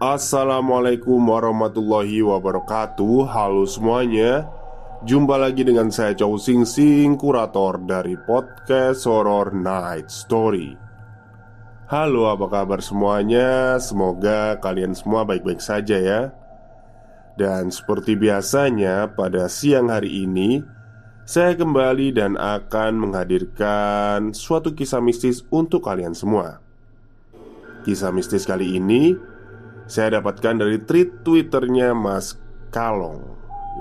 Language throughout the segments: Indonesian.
Assalamualaikum warahmatullahi wabarakatuh. Halo semuanya. Jumpa lagi dengan saya Chow Sing Sing Kurator dari podcast Horror Night Story. Halo apa kabar semuanya? Semoga kalian semua baik-baik saja ya. Dan seperti biasanya pada siang hari ini Saya kembali dan akan menghadirkan suatu kisah mistis untuk kalian semua. Kisah mistis kali ini saya dapatkan dari tweet twitternya Mas Kalong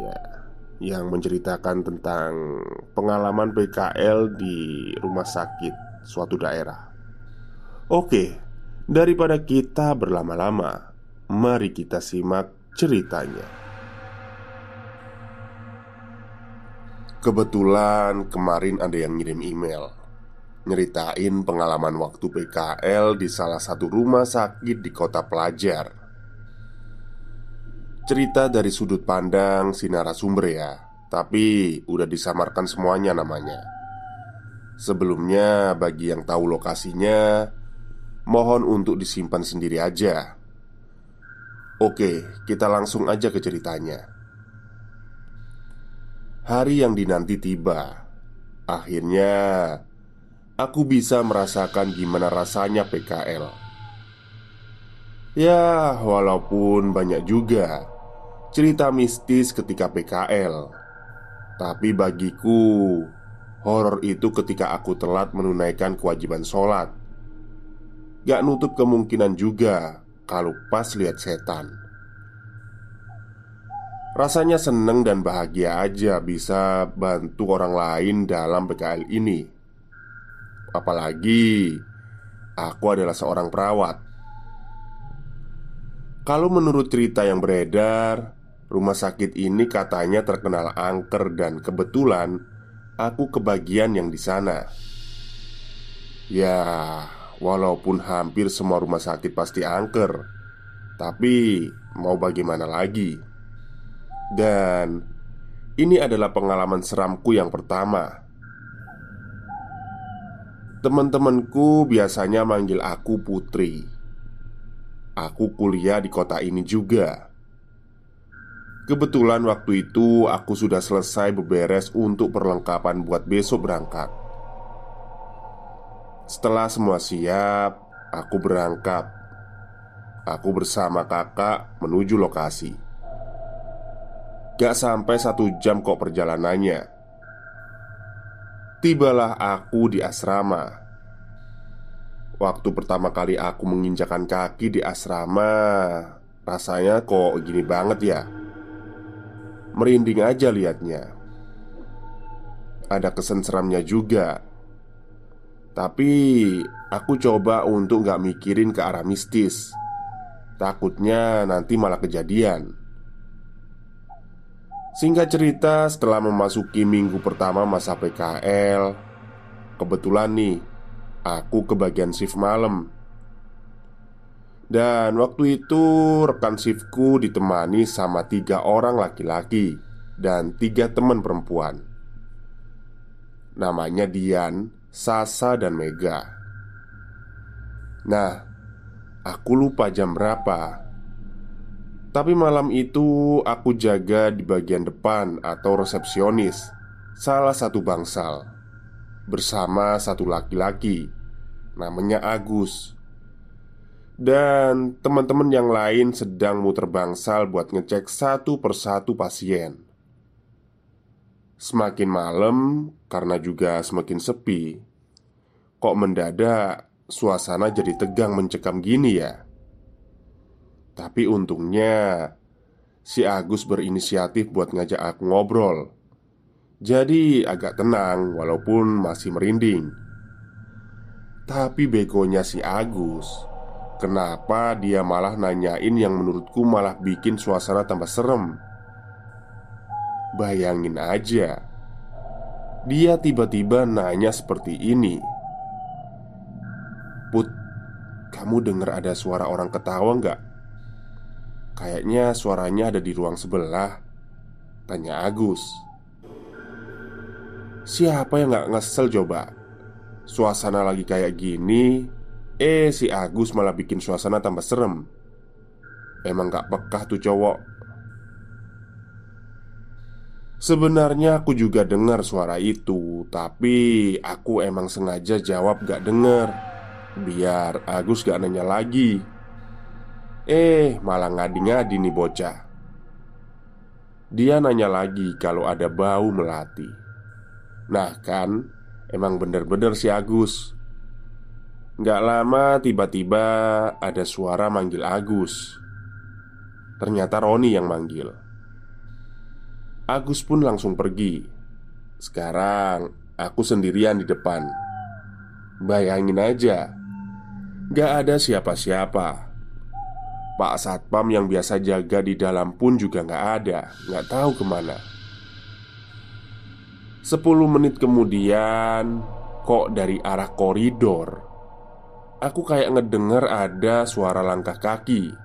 ya yang menceritakan tentang pengalaman PKL di rumah sakit suatu daerah. Oke, daripada kita berlama-lama, mari kita simak ceritanya. Kebetulan kemarin ada yang ngirim email Nyeritain pengalaman waktu PKL di salah satu rumah sakit di kota pelajar Cerita dari sudut pandang si narasumber ya. Tapi udah disamarkan semuanya namanya. Sebelumnya bagi yang tahu lokasinya Mohon untuk disimpan sendiri aja. Oke, kita langsung aja ke ceritanya. Hari yang dinanti tiba. Akhirnya Aku bisa merasakan gimana rasanya PKL Ya, walaupun banyak juga cerita mistis ketika PKL. Tapi bagiku, horor itu ketika aku telat menunaikan kewajiban sholat. Gak nutup kemungkinan juga kalau pas lihat setan. Rasanya seneng dan bahagia aja bisa bantu orang lain dalam PKL ini. Apalagi aku adalah seorang perawat. Kalau menurut cerita yang beredar, Rumah sakit ini katanya terkenal angker dan kebetulan aku kebagian yang di sana. Ya, walaupun hampir semua rumah sakit pasti angker, tapi mau bagaimana lagi? Dan ini adalah pengalaman seramku yang pertama. Teman-temanku biasanya manggil aku Putri. Aku kuliah di kota ini juga. Kebetulan waktu itu aku sudah selesai beberes untuk perlengkapan buat besok berangkat. Setelah semua siap, aku berangkat. Aku bersama kakak menuju lokasi. Gak sampai satu jam kok perjalanannya. Tibalah aku di asrama. Waktu pertama kali aku menginjakan kaki di asrama, rasanya kok gini banget ya. Merinding aja liatnya. Ada kesan seramnya juga. Tapi aku coba untuk gak mikirin ke arah mistis. Takutnya nanti malah kejadian. Singkat cerita setelah memasuki minggu pertama masa PKL Kebetulan nih Aku kebagian shift malam dan waktu itu rekan shiftku ditemani sama tiga orang laki-laki dan tiga teman perempuan. Namanya Dian, Sasa, dan Mega. Nah, aku lupa jam berapa. Tapi malam itu aku jaga di bagian depan atau resepsionis salah satu bangsal bersama satu laki-laki namanya Agus. Dan teman-teman yang lain sedang muter bangsal buat ngecek satu persatu pasien. Semakin malam, karena juga semakin sepi, kok mendadak suasana jadi tegang mencekam gini ya. Tapi untungnya si Agus berinisiatif buat ngajak aku ngobrol. Jadi agak tenang walaupun masih merinding. Tapi begonya si Agus Kenapa dia malah nanyain yang menurutku malah bikin suasana tambah serem? Bayangin aja. Dia tiba-tiba nanya seperti ini. Put, kamu dengar ada suara orang ketawa nggak? Kayaknya suaranya ada di ruang sebelah. Tanya Agus. Siapa yang nggak ngesel coba? Suasana lagi kayak gini Eh si Agus malah bikin suasana tambah serem. Emang gak pekah tuh cowok. Sebenarnya aku juga dengar suara itu Tapi aku emang sengaja jawab gak dengar Biar Agus gak nanya lagi. Eh malah ngadi-ngadi nih bocah. Dia nanya lagi kalau ada bau melati. Nah kan Emang bener-bener si Agus Gak lama tiba-tiba ada suara manggil Agus. Ternyata Roni yang manggil. Agus pun langsung pergi. Sekarang aku sendirian di depan. Bayangin aja. Gak ada siapa-siapa. Pak Satpam yang biasa jaga di dalam pun juga gak ada. Gak tahu ke mana. Sepuluh menit kemudian Kok dari arah koridor Aku kayak ngedenger ada suara langkah kaki.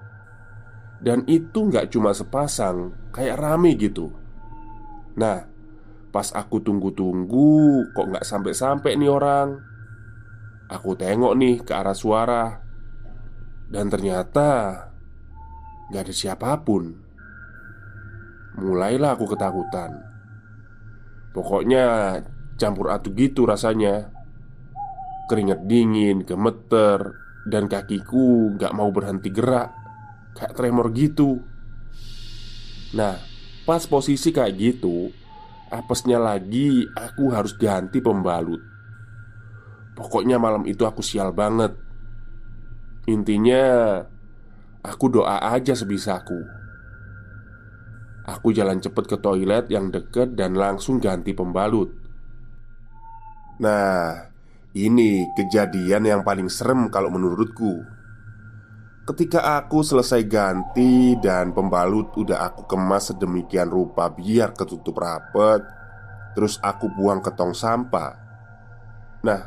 Dan itu nggak cuma sepasang Kayak rame gitu. Nah Pas aku tunggu-tunggu Kok nggak sampai-sampai nih orang? Aku tengok nih ke arah suara. Dan ternyata Gak ada siapa pun. Mulailah aku ketakutan. Pokoknya campur aduk gitu rasanya Keringat dingin, gemeter Dan kakiku gak mau berhenti gerak Kayak tremor gitu. Nah, pas posisi kayak gitu Apesnya lagi aku harus ganti pembalut. Pokoknya malam itu aku sial banget. Intinya Aku doa aja sebisaku Aku jalan cepet ke toilet yang deket dan langsung ganti pembalut. Nah, ini kejadian yang paling serem kalau menurutku. Ketika aku selesai ganti dan pembalut udah aku kemas sedemikian rupa biar ketutup rapet Terus aku buang ke tong sampah. Nah,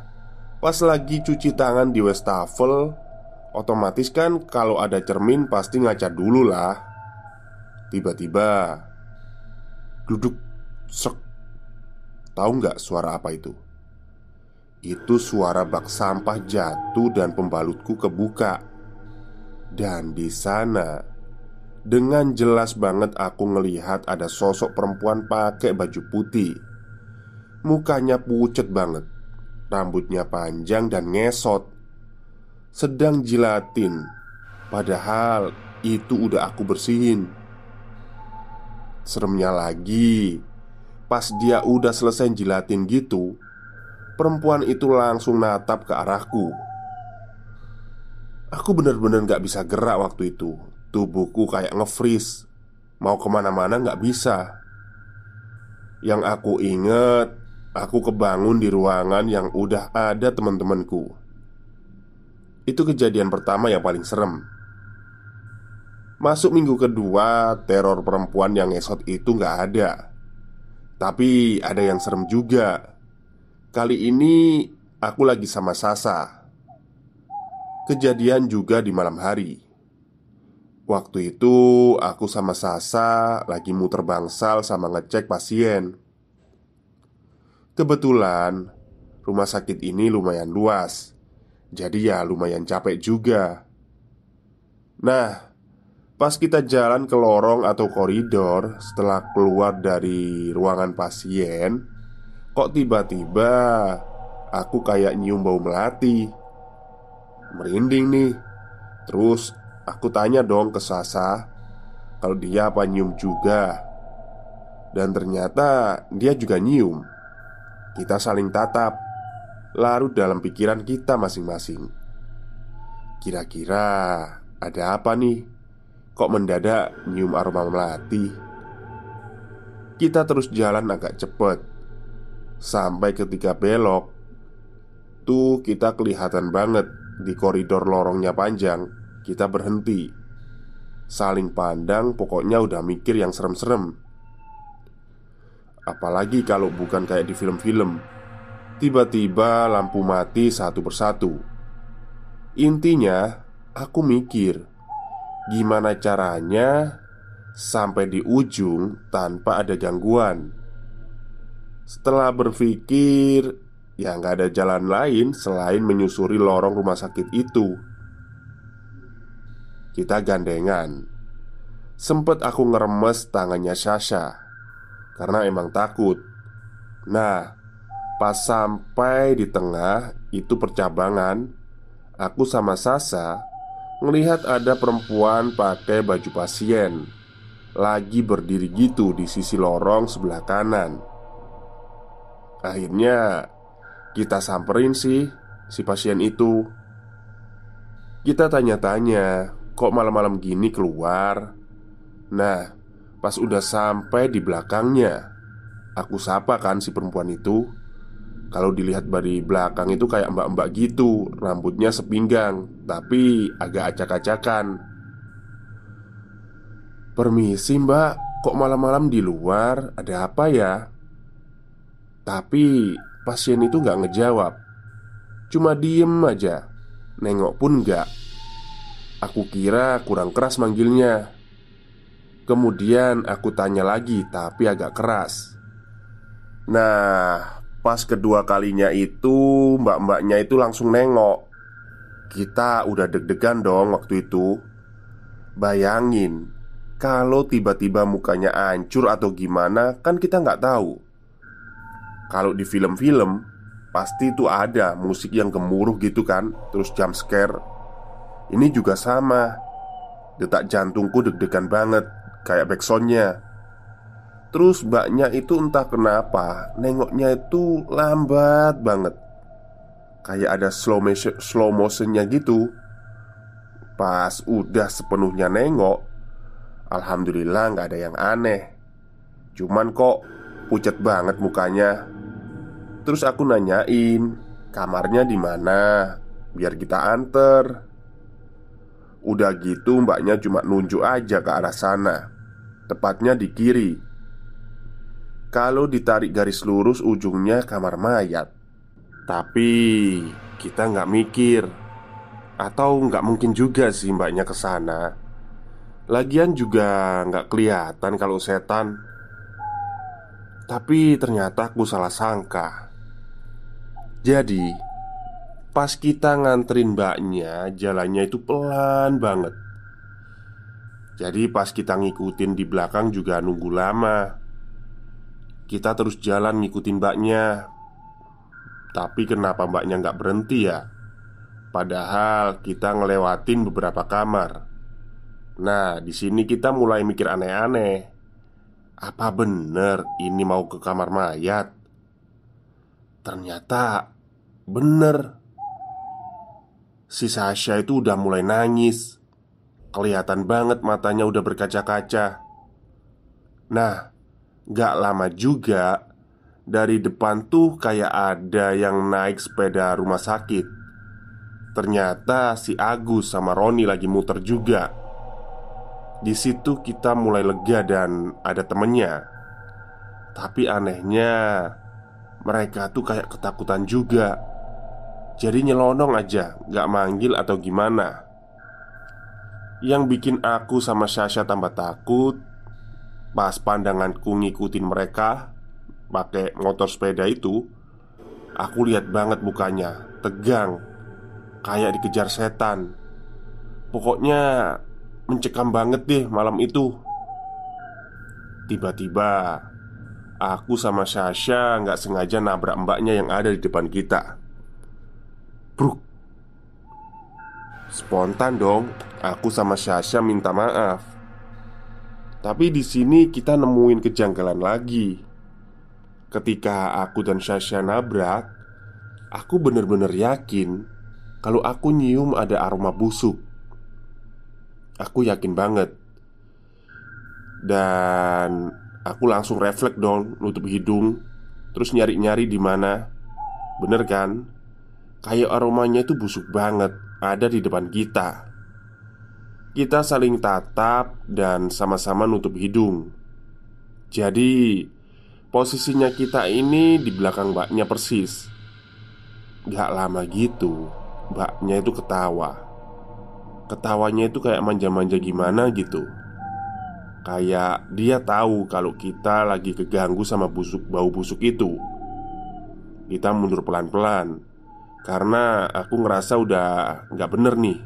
pas lagi cuci tangan di wastafel Otomatis kan kalau ada cermin pasti ngaca dulu lah. Tiba-tiba Duduk Sek. Tahu nggak suara apa itu? Itu suara bak sampah jatuh dan pembalutku kebuka. Dan di sana Dengan jelas banget aku ngelihat ada sosok perempuan pakai baju putih. Mukanya pucet banget Rambutnya panjang dan ngesot Sedang jilatin. Padahal itu udah aku bersihin. Seremnya lagi Pas dia udah selesai jilatin gitu Perempuan itu langsung natap ke arahku. Aku bener-bener gak bisa gerak waktu itu. Tubuhku kayak nge-freeze. Mau ke mana-mana gak bisa. Yang aku inget Aku kebangun di ruangan yang udah ada teman-temanku. Itu kejadian pertama yang paling serem. Masuk minggu kedua Teror perempuan yang ngesot itu gak ada. Tapi ada yang serem juga Kali ini aku lagi sama Sasa. Kejadian juga di malam hari. Waktu itu aku sama Sasa lagi muter bangsal sama ngecek pasien. Kebetulan rumah sakit ini lumayan luas. Jadi ya lumayan capek juga. Nah, pas kita jalan ke lorong atau koridor setelah keluar dari ruangan pasien, Kok tiba-tiba aku kayak nyium bau melati? Merinding nih. Terus aku tanya dong ke Sasa Kalau dia apa nyium juga. Dan ternyata dia juga nyium. Kita saling tatap Larut dalam pikiran kita masing-masing. Kira-kira ada apa nih? Kok mendadak nyium aroma melati? Kita terus jalan agak cepat Sampai ketika belok Tuh kita kelihatan banget Di koridor lorongnya panjang Kita berhenti. Saling pandang pokoknya udah mikir yang serem-serem. Apalagi kalau bukan kayak di film-film Tiba-tiba lampu mati satu persatu. Intinya aku mikir Gimana caranya Sampai di ujung tanpa ada gangguan setelah berpikir, ya nggak ada jalan lain selain menyusuri lorong rumah sakit itu. Kita gandengan. Sempet aku ngeremes tangannya Sasha karena emang takut. Nah, pas sampai di tengah itu percabangan, aku sama Sasa melihat ada perempuan pakai baju pasien lagi berdiri gitu di sisi lorong sebelah kanan. Akhirnya kita samperin sih si pasien itu Kita tanya-tanya Kok malam-malam gini keluar Nah pas udah sampai di belakangnya Aku sapa kan si perempuan itu Kalau dilihat dari belakang itu kayak mbak-mbak gitu Rambutnya sepinggang Tapi agak acak-acakan Permisi mbak Kok malam-malam di luar? Ada apa ya? Tapi pasien itu nggak ngejawab. Cuma diem aja. Nengok pun nggak. Aku kira kurang keras manggilnya. Kemudian aku tanya lagi tapi agak keras. Nah pas kedua kalinya itu mbak-mbaknya itu langsung nengok. Kita udah deg-degan dong waktu itu. Bayangin Kalau tiba-tiba mukanya hancur atau gimana Kan kita nggak tahu kalau di film-film Pasti itu ada musik yang gemuruh gitu kan Terus jump scare. Ini juga sama. Detak jantungku deg-degan banget Kayak backsoundnya. Terus mbaknya itu entah kenapa Nengoknya itu lambat banget. Kayak ada slow, motion, slow motionnya gitu. Pas udah sepenuhnya nengok Alhamdulillah nggak ada yang aneh. Cuman kok pucat banget mukanya Terus aku nanyain kamarnya di mana? Biar kita anter. Udah gitu mbaknya cuma nunjuk aja ke arah sana Tepatnya di kiri. Kalau ditarik garis lurus ujungnya kamar mayat. Tapi kita nggak mikir Atau nggak mungkin juga sih mbaknya ke sana. Lagian juga nggak kelihatan kalau setan. Tapi ternyata aku salah sangka jadi Pas kita nganterin mbaknya Jalannya itu pelan banget. Jadi pas kita ngikutin di belakang juga nunggu lama. Kita terus jalan ngikutin mbaknya. Tapi kenapa mbaknya nggak berhenti ya? Padahal kita ngelewatin beberapa kamar. Nah, di sini kita mulai mikir aneh-aneh. Apa bener ini mau ke kamar mayat? Ternyata Bener. Si Sasha itu udah mulai nangis. Kelihatan banget matanya udah berkaca-kaca. Nah, gak lama juga Dari depan tuh kayak ada yang naik sepeda rumah sakit. Ternyata si Agus sama Roni lagi muter juga. Di situ kita mulai lega dan ada temennya. Tapi anehnya Mereka tuh kayak ketakutan juga. Jadi nyelonong aja, gak manggil atau gimana. Yang bikin aku sama Sasha tambah takut Pas pandanganku ngikutin mereka pakai motor sepeda itu Aku lihat banget mukanya Tegang Kayak dikejar setan. Pokoknya Mencekam banget deh malam itu. Tiba-tiba Aku sama Sasha nggak sengaja nabrak mbaknya yang ada di depan kita Bruk Spontan dong, aku sama Sasha minta maaf. Tapi di sini kita nemuin kejanggalan lagi. Ketika aku dan Sasha nabrak, aku bener-bener yakin kalau aku nyium ada aroma busuk. Aku yakin banget. Dan aku langsung refleks dong nutup hidung, terus nyari-nyari di mana. Bener kan? Kayak aromanya itu busuk banget ada di depan kita. Kita saling tatap dan sama-sama nutup hidung. Jadi, posisinya kita ini di belakang mbaknya persis. Gak lama gitu, mbaknya itu ketawa. Ketawanya itu kayak manja-manja gimana gitu. Kayak dia tahu kalau kita lagi keganggu sama busuk bau busuk itu. Kita mundur pelan-pelan. Karena aku ngerasa udah nggak bener nih.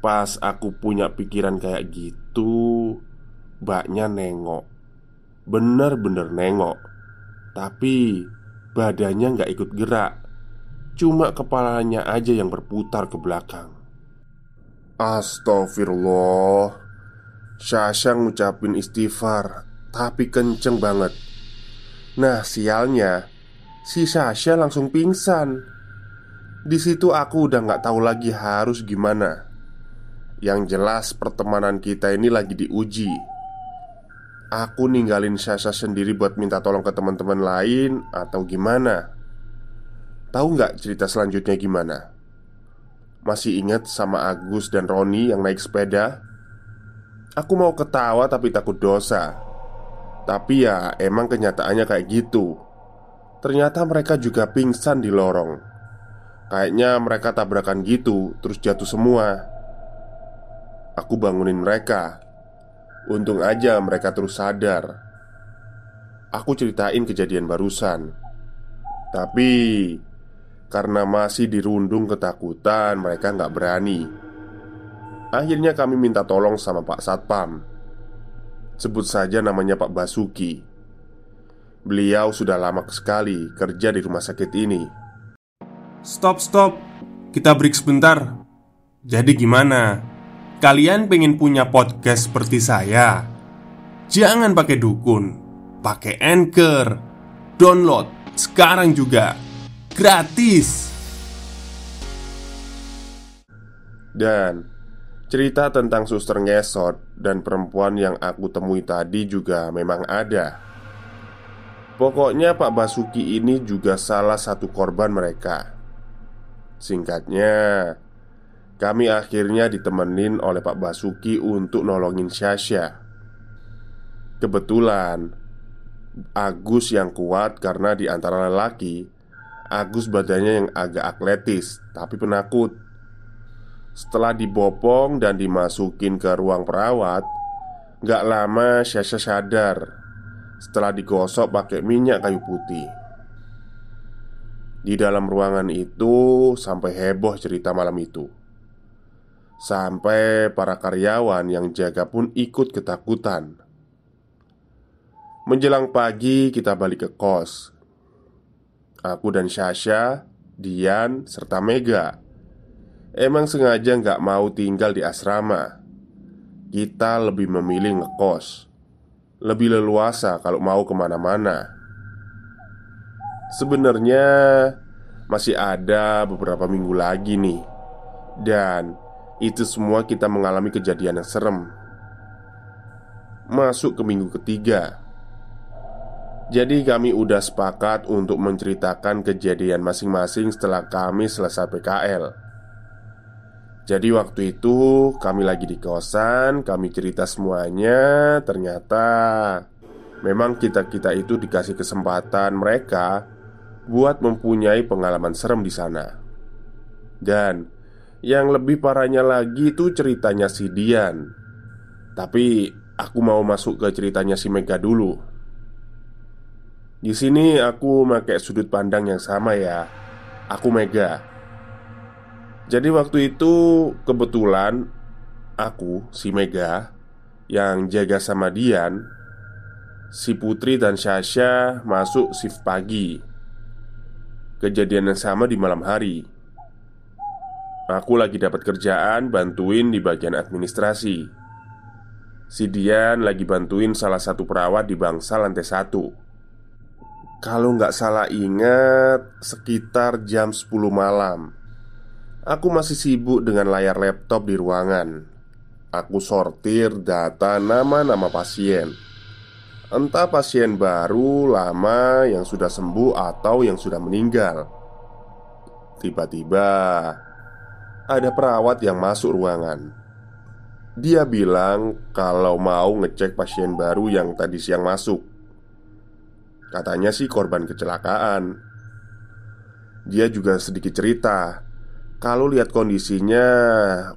Pas aku punya pikiran kayak gitu Mbaknya nengok. Bener-bener nengok. Tapi badannya nggak ikut gerak. Cuma kepalanya aja yang berputar ke belakang. Astagfirullah Syasha ngucapin istighfar Tapi kenceng banget Nah sialnya Si Sasha langsung pingsan di situ aku udah nggak tahu lagi harus gimana. Yang jelas pertemanan kita ini lagi diuji. Aku ninggalin Sasa sendiri buat minta tolong ke teman-teman lain atau gimana? Tahu nggak cerita selanjutnya gimana? Masih ingat sama Agus dan Roni yang naik sepeda? Aku mau ketawa tapi takut dosa. Tapi ya emang kenyataannya kayak gitu. Ternyata mereka juga pingsan di lorong. Kayaknya mereka tabrakan gitu, terus jatuh semua. Aku bangunin mereka. Untung aja mereka terus sadar. Aku ceritain kejadian barusan. Tapi karena masih dirundung ketakutan, mereka nggak berani. Akhirnya kami minta tolong sama Pak Satpam. Sebut saja namanya Pak Basuki. Beliau sudah lama sekali kerja di rumah sakit ini. Stop, stop. Kita break sebentar. Jadi gimana? Kalian pengen punya podcast seperti saya? Jangan pakai dukun, pakai Anchor. Download sekarang juga. Gratis. Dan cerita tentang suster ngesot dan perempuan yang aku temui tadi juga memang ada. Pokoknya Pak Basuki ini juga salah satu korban mereka. Singkatnya, kami akhirnya ditemenin oleh Pak Basuki untuk nolongin Syasha. Kebetulan Agus yang kuat karena di antara lelaki Agus badannya yang agak atletis tapi penakut Setelah dibopong dan dimasukin ke ruang perawat Gak lama Syasha sadar Setelah digosok pakai minyak kayu putih. Di dalam ruangan itu sampai heboh cerita malam itu. Sampai para karyawan yang jaga pun ikut ketakutan. Menjelang pagi kita balik ke kos. Aku dan Sasha, Dian, serta Mega Emang sengaja nggak mau tinggal di asrama? Kita lebih memilih ngekos. Lebih leluasa kalau mau ke mana-mana. Sebenarnya masih ada beberapa minggu lagi nih. Dan itu semua kita mengalami kejadian yang serem. Masuk ke minggu ketiga. Jadi kami udah sepakat untuk menceritakan kejadian masing-masing setelah kami selesai PKL Jadi waktu itu kami lagi di kosan Kami cerita semuanya Ternyata Memang kita-kita itu dikasih kesempatan mereka buat mempunyai pengalaman serem di sana. Dan yang lebih parahnya lagi itu ceritanya si Dian. Tapi aku mau masuk ke ceritanya si Mega dulu. Di sini aku pakai sudut pandang yang sama ya. Aku Mega. Jadi waktu itu kebetulan aku si Mega yang jaga sama Dian Si Putri dan Syasha masuk shift pagi. Kejadian yang sama di malam hari. Aku lagi dapat kerjaan bantuin di bagian administrasi. Si Dian lagi bantuin salah satu perawat di bangsa lantai satu. Kalau nggak salah ingat sekitar jam 10 malam Aku masih sibuk dengan layar laptop di ruangan Aku sortir data nama-nama pasien Entah pasien baru, lama, yang sudah sembuh, atau yang sudah meninggal. Tiba-tiba ada perawat yang masuk ruangan. Dia bilang kalau mau ngecek pasien baru yang tadi siang masuk. Katanya sih korban kecelakaan. Dia juga sedikit cerita kalau lihat kondisinya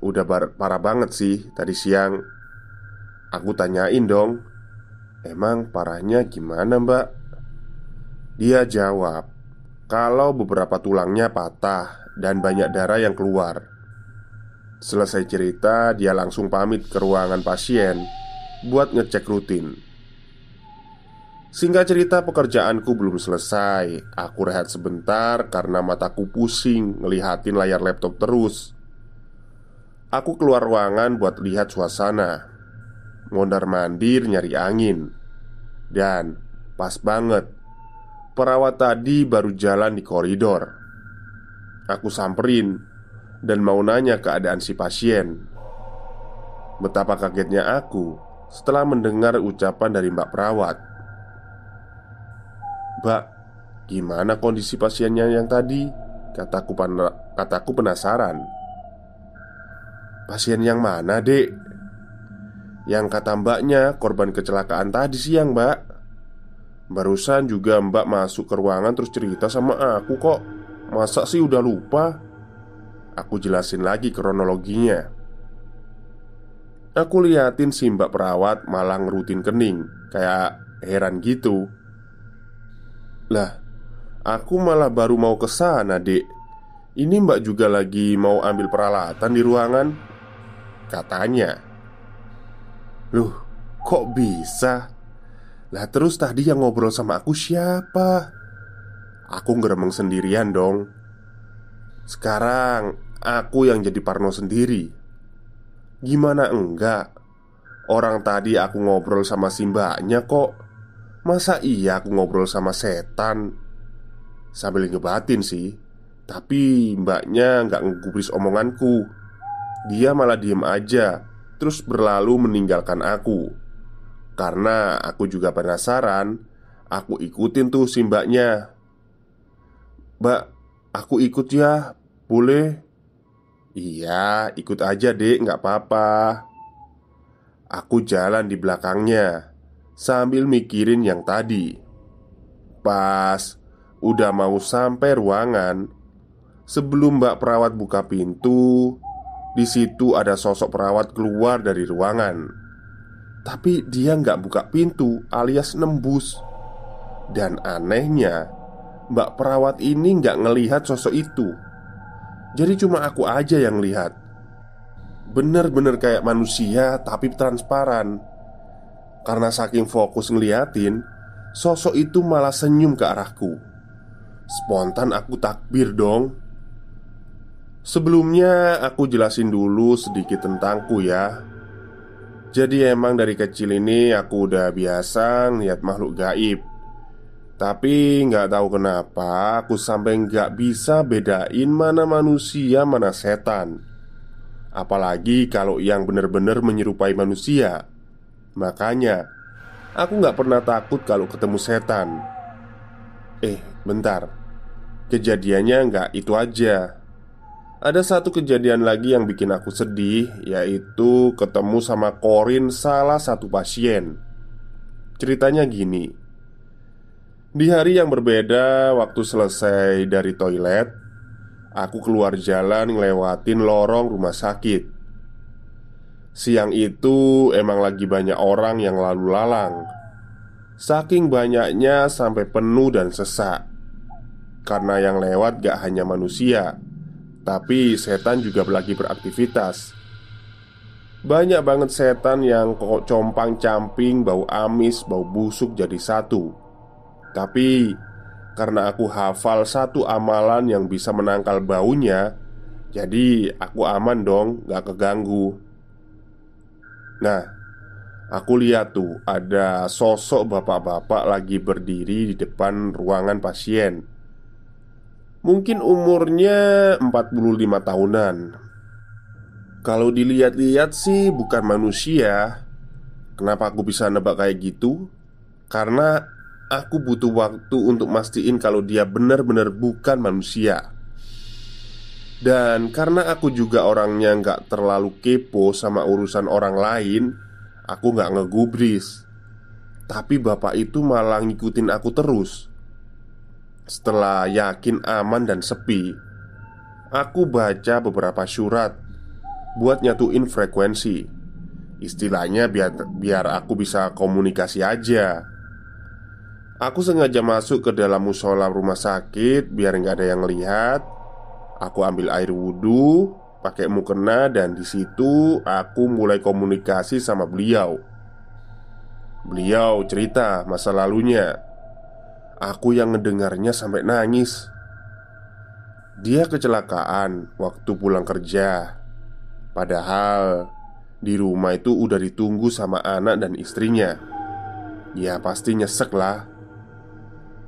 udah parah banget sih tadi siang. Aku tanyain dong, Emang parahnya gimana mbak? Dia jawab Kalau beberapa tulangnya patah dan banyak darah yang keluar Selesai cerita, dia langsung pamit ke ruangan pasien Buat ngecek rutin Singkat cerita pekerjaanku belum selesai. Aku rehat sebentar karena mataku pusing ngelihatin layar laptop terus. Aku keluar ruangan buat lihat suasana. Mondar mandir nyari angin. Dan pas banget Perawat tadi baru jalan di koridor. Aku samperin Dan mau nanya keadaan si pasien. Betapa kagetnya aku Setelah mendengar ucapan dari mbak perawat Mbak, gimana kondisi pasiennya yang tadi? Kataku, kataku penasaran Pasien yang mana dek? Yang kata mbaknya korban kecelakaan tadi siang mbak Barusan juga mbak masuk ke ruangan terus cerita sama aku kok Masa sih udah lupa? Aku jelasin lagi kronologinya Aku liatin si mbak perawat malang rutin kening Kayak heran gitu Lah, aku malah baru mau ke sana, Dek. Ini Mbak juga lagi mau ambil peralatan di ruangan. Katanya. Loh, kok bisa? Lah terus tadi yang ngobrol sama aku siapa? Aku ngeremeng sendirian dong Sekarang aku yang jadi parno sendiri Gimana enggak? Orang tadi aku ngobrol sama si mbaknya kok Masa iya aku ngobrol sama setan? Sambil ngebatin sih Tapi mbaknya nggak ngegubris omonganku Dia malah diem aja terus berlalu meninggalkan aku. Karena aku juga penasaran, aku ikutin tuh si mbaknya. Mbak, aku ikut ya, boleh? Iya, ikut aja dek, nggak apa-apa. Aku jalan di belakangnya sambil mikirin yang tadi. Pas udah mau sampai ruangan, sebelum mbak perawat buka pintu, di situ ada sosok perawat keluar dari ruangan. Tapi dia nggak buka pintu alias nembus. Dan anehnya Mbak perawat ini nggak ngelihat sosok itu. Jadi cuma aku aja yang lihat. Bener-bener kayak manusia tapi transparan Karena saking fokus ngeliatin Sosok itu malah senyum ke arahku. Spontan aku takbir dong. Sebelumnya aku jelasin dulu sedikit tentangku ya. Jadi emang dari kecil ini aku udah biasa ngeliat makhluk gaib. Tapi nggak tahu kenapa aku sampai nggak bisa bedain mana manusia mana setan. Apalagi kalau yang bener-bener menyerupai manusia Makanya Aku nggak pernah takut kalau ketemu setan Eh, bentar Kejadiannya nggak itu aja ada satu kejadian lagi yang bikin aku sedih, yaitu ketemu sama Korin, salah satu pasien. Ceritanya gini: di hari yang berbeda, waktu selesai dari toilet, aku keluar jalan ngelewatin lorong rumah sakit. Siang itu emang lagi banyak orang yang lalu lalang. Saking banyaknya sampai penuh dan sesak. Karena yang lewat gak hanya manusia, tapi setan juga lagi beraktivitas Banyak banget setan yang kok compang-camping, bau amis, bau busuk jadi satu. Tapi karena aku hafal satu amalan yang bisa menangkal baunya, jadi aku aman dong, gak keganggu. Nah, aku lihat tuh ada sosok bapak-bapak lagi berdiri di depan ruangan pasien. Mungkin umurnya 45 tahunan Kalau dilihat-lihat sih bukan manusia Kenapa aku bisa nebak kayak gitu? Karena aku butuh waktu untuk mastiin kalau dia benar-benar bukan manusia Dan karena aku juga orangnya nggak terlalu kepo sama urusan orang lain Aku nggak ngegubris Tapi bapak itu malah ngikutin aku terus setelah yakin aman dan sepi, aku baca beberapa surat buat nyatuin frekuensi. Istilahnya biar biar aku bisa komunikasi aja. Aku sengaja masuk ke dalam musola rumah sakit biar nggak ada yang lihat. Aku ambil air wudhu, pakai mukena dan di situ aku mulai komunikasi sama beliau. Beliau cerita masa lalunya Aku yang ngedengarnya sampai nangis. Dia kecelakaan waktu pulang kerja. Padahal di rumah itu udah ditunggu sama anak dan istrinya. Ya pasti nyesek lah.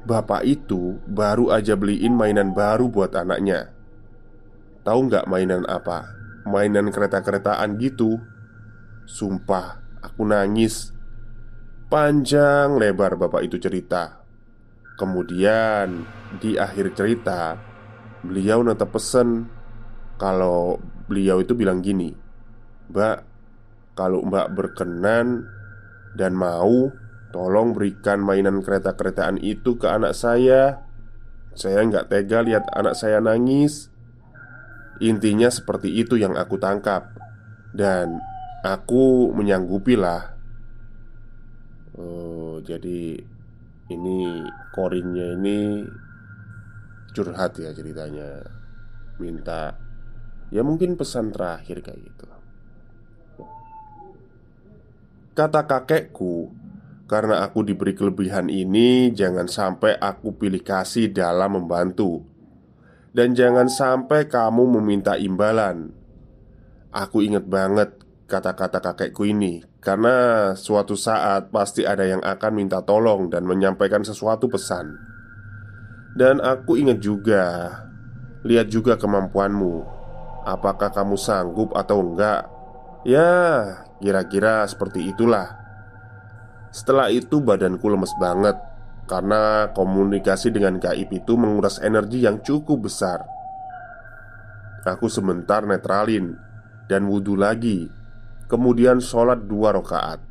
Bapak itu baru aja beliin mainan baru buat anaknya. Tahu nggak mainan apa? Mainan kereta-keretaan gitu. Sumpah, aku nangis. Panjang lebar bapak itu cerita. Kemudian di akhir cerita Beliau tetap pesen Kalau beliau itu bilang gini Mbak Kalau mbak berkenan Dan mau Tolong berikan mainan kereta-keretaan itu ke anak saya Saya nggak tega lihat anak saya nangis Intinya seperti itu yang aku tangkap. Dan aku menyanggupi lah Oh, jadi ini korinnya ini curhat ya ceritanya. Minta ya mungkin pesan terakhir kayak gitu. Kata kakekku karena aku diberi kelebihan ini jangan sampai aku pilih kasih dalam membantu dan jangan sampai kamu meminta imbalan. Aku inget banget kata-kata kakekku ini Karena suatu saat pasti ada yang akan minta tolong dan menyampaikan sesuatu pesan. Dan aku ingat juga Lihat juga kemampuanmu. Apakah kamu sanggup atau enggak? Ya, kira-kira seperti itulah. Setelah itu badanku lemes banget Karena komunikasi dengan gaib itu menguras energi yang cukup besar Aku sebentar netralin Dan wudhu lagi Kemudian sholat dua rakaat.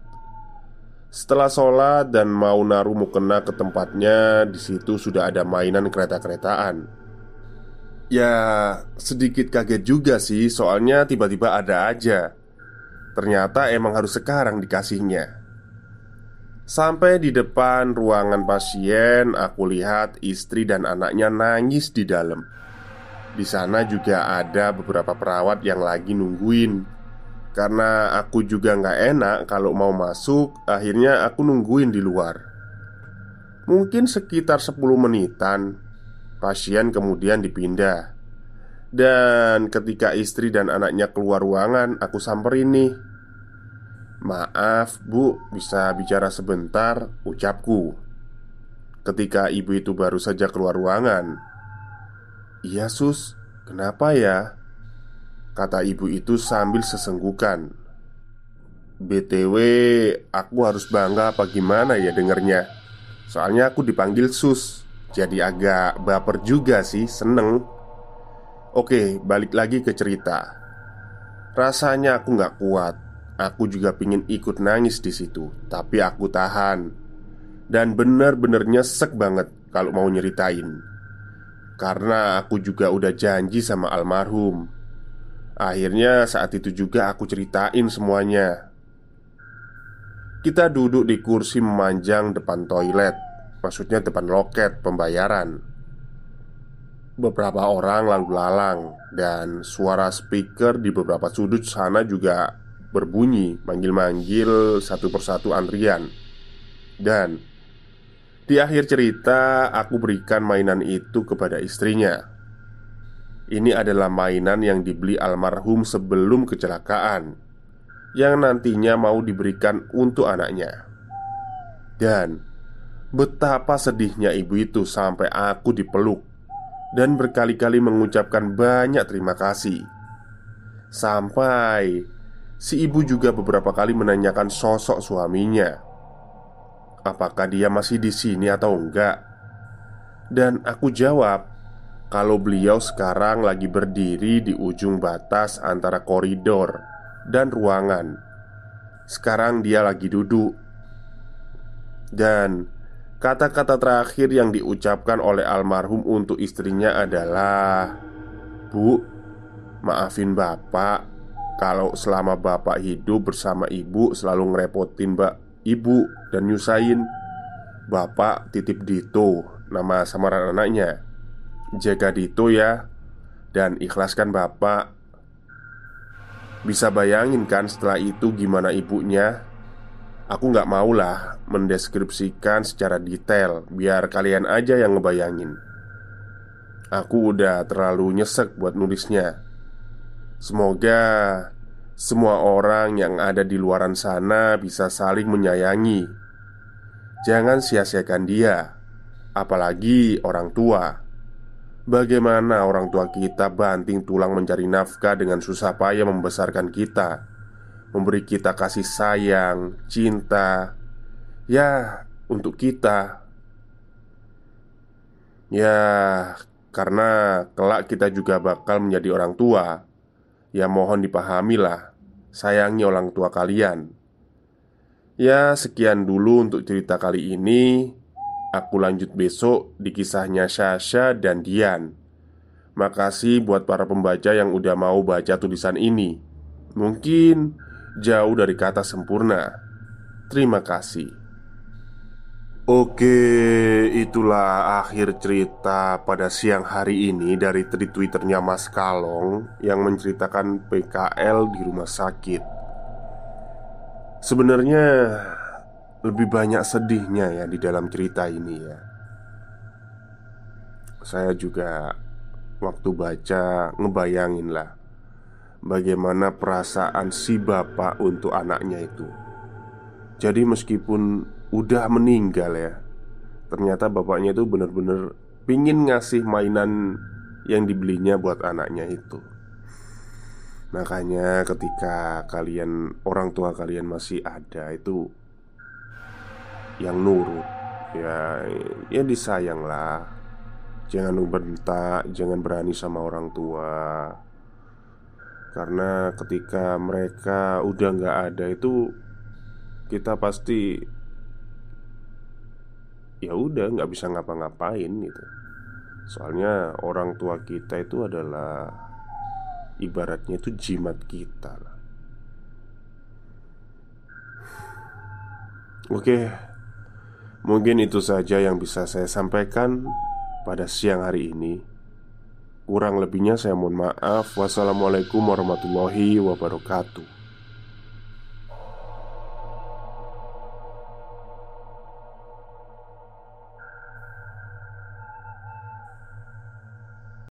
Setelah sholat dan mau naruh mukena ke tempatnya, di situ sudah ada mainan kereta-keretaan. Ya, sedikit kaget juga sih, soalnya tiba-tiba ada aja. Ternyata emang harus sekarang dikasihnya. Sampai di depan ruangan pasien, aku lihat istri dan anaknya nangis di dalam. Di sana juga ada beberapa perawat yang lagi nungguin. Karena aku juga nggak enak kalau mau masuk Akhirnya aku nungguin di luar. Mungkin sekitar 10 menitan Pasien kemudian dipindah. Dan ketika istri dan anaknya keluar ruangan Aku samperin nih Maaf bu, bisa bicara sebentar Ucapku. Ketika ibu itu baru saja keluar ruangan. Iya sus, kenapa ya? Kata ibu itu sambil sesenggukan. BTW aku harus bangga apa gimana ya dengernya? Soalnya aku dipanggil sus. Jadi agak baper juga sih, seneng. Oke, balik lagi ke cerita. Rasanya aku gak kuat Aku juga pingin ikut nangis di situ, Tapi aku tahan. Dan bener-bener nyesek banget kalau mau nyeritain. Karena aku juga udah janji sama almarhum. Akhirnya saat itu juga aku ceritain semuanya. Kita duduk di kursi memanjang depan toilet Maksudnya depan loket pembayaran. Beberapa orang lalu lalang Dan suara speaker di beberapa sudut sana juga berbunyi manggil-manggil satu persatu antrian. Dan di akhir cerita aku berikan mainan itu kepada istrinya. Ini adalah mainan yang dibeli almarhum sebelum kecelakaan Yang nantinya mau diberikan untuk anaknya Dan Betapa sedihnya ibu itu sampai aku dipeluk Dan berkali-kali mengucapkan banyak terima kasih Sampai Si ibu juga beberapa kali menanyakan sosok suaminya. Apakah dia masih di sini atau enggak? Dan aku jawab kalau beliau sekarang lagi berdiri di ujung batas antara koridor dan ruangan. Sekarang dia lagi duduk, dan kata-kata terakhir yang diucapkan oleh almarhum untuk istrinya adalah: "Bu, maafin bapak kalau selama bapak hidup bersama ibu selalu ngerepotin mbak ibu dan nyusahin. Bapak titip Dito, nama samaran anaknya." Jaga Dito ya Dan ikhlaskan bapak Bisa bayangin kan setelah itu gimana ibunya Aku nggak maulah mendeskripsikan secara detail Biar kalian aja yang ngebayangin Aku udah terlalu nyesek buat nulisnya Semoga semua orang yang ada di luaran sana bisa saling menyayangi. Jangan sia-siakan dia Apalagi orang tua. Bagaimana orang tua kita banting tulang mencari nafkah dengan susah payah membesarkan kita Memberi kita kasih sayang, cinta Ya, untuk kita. Ya, karena kelak kita juga bakal menjadi orang tua Ya mohon dipahamilah Sayangi orang tua kalian. Ya, sekian dulu untuk cerita kali ini. Aku lanjut besok di kisahnya Sasha dan Dian. Makasih buat para pembaca yang udah mau baca tulisan ini. Mungkin jauh dari kata sempurna. Terima kasih Oke, itulah akhir cerita pada siang hari ini dari tweet twitternya Mas Kalong Yang menceritakan PKL di rumah sakit Sebenarnya lebih banyak sedihnya ya di dalam cerita ini ya. Saya juga waktu baca ngebayangin lah bagaimana perasaan si bapak untuk anaknya itu. Jadi meskipun udah meninggal ya, ternyata bapaknya itu benar-benar pingin ngasih mainan yang dibelinya buat anaknya itu. Makanya ketika kalian orang tua kalian masih ada itu yang nurut. Ya ya disayang lah. Jangan bentak jangan berani sama orang tua. Karena ketika mereka udah nggak ada itu kita pasti ya udah nggak bisa ngapa-ngapain gitu soalnya orang tua kita itu adalah ibaratnya itu jimat kita lah oke Mungkin itu saja yang bisa saya sampaikan pada siang hari ini. Kurang lebihnya saya mohon maaf. Wassalamualaikum warahmatullahi wabarakatuh.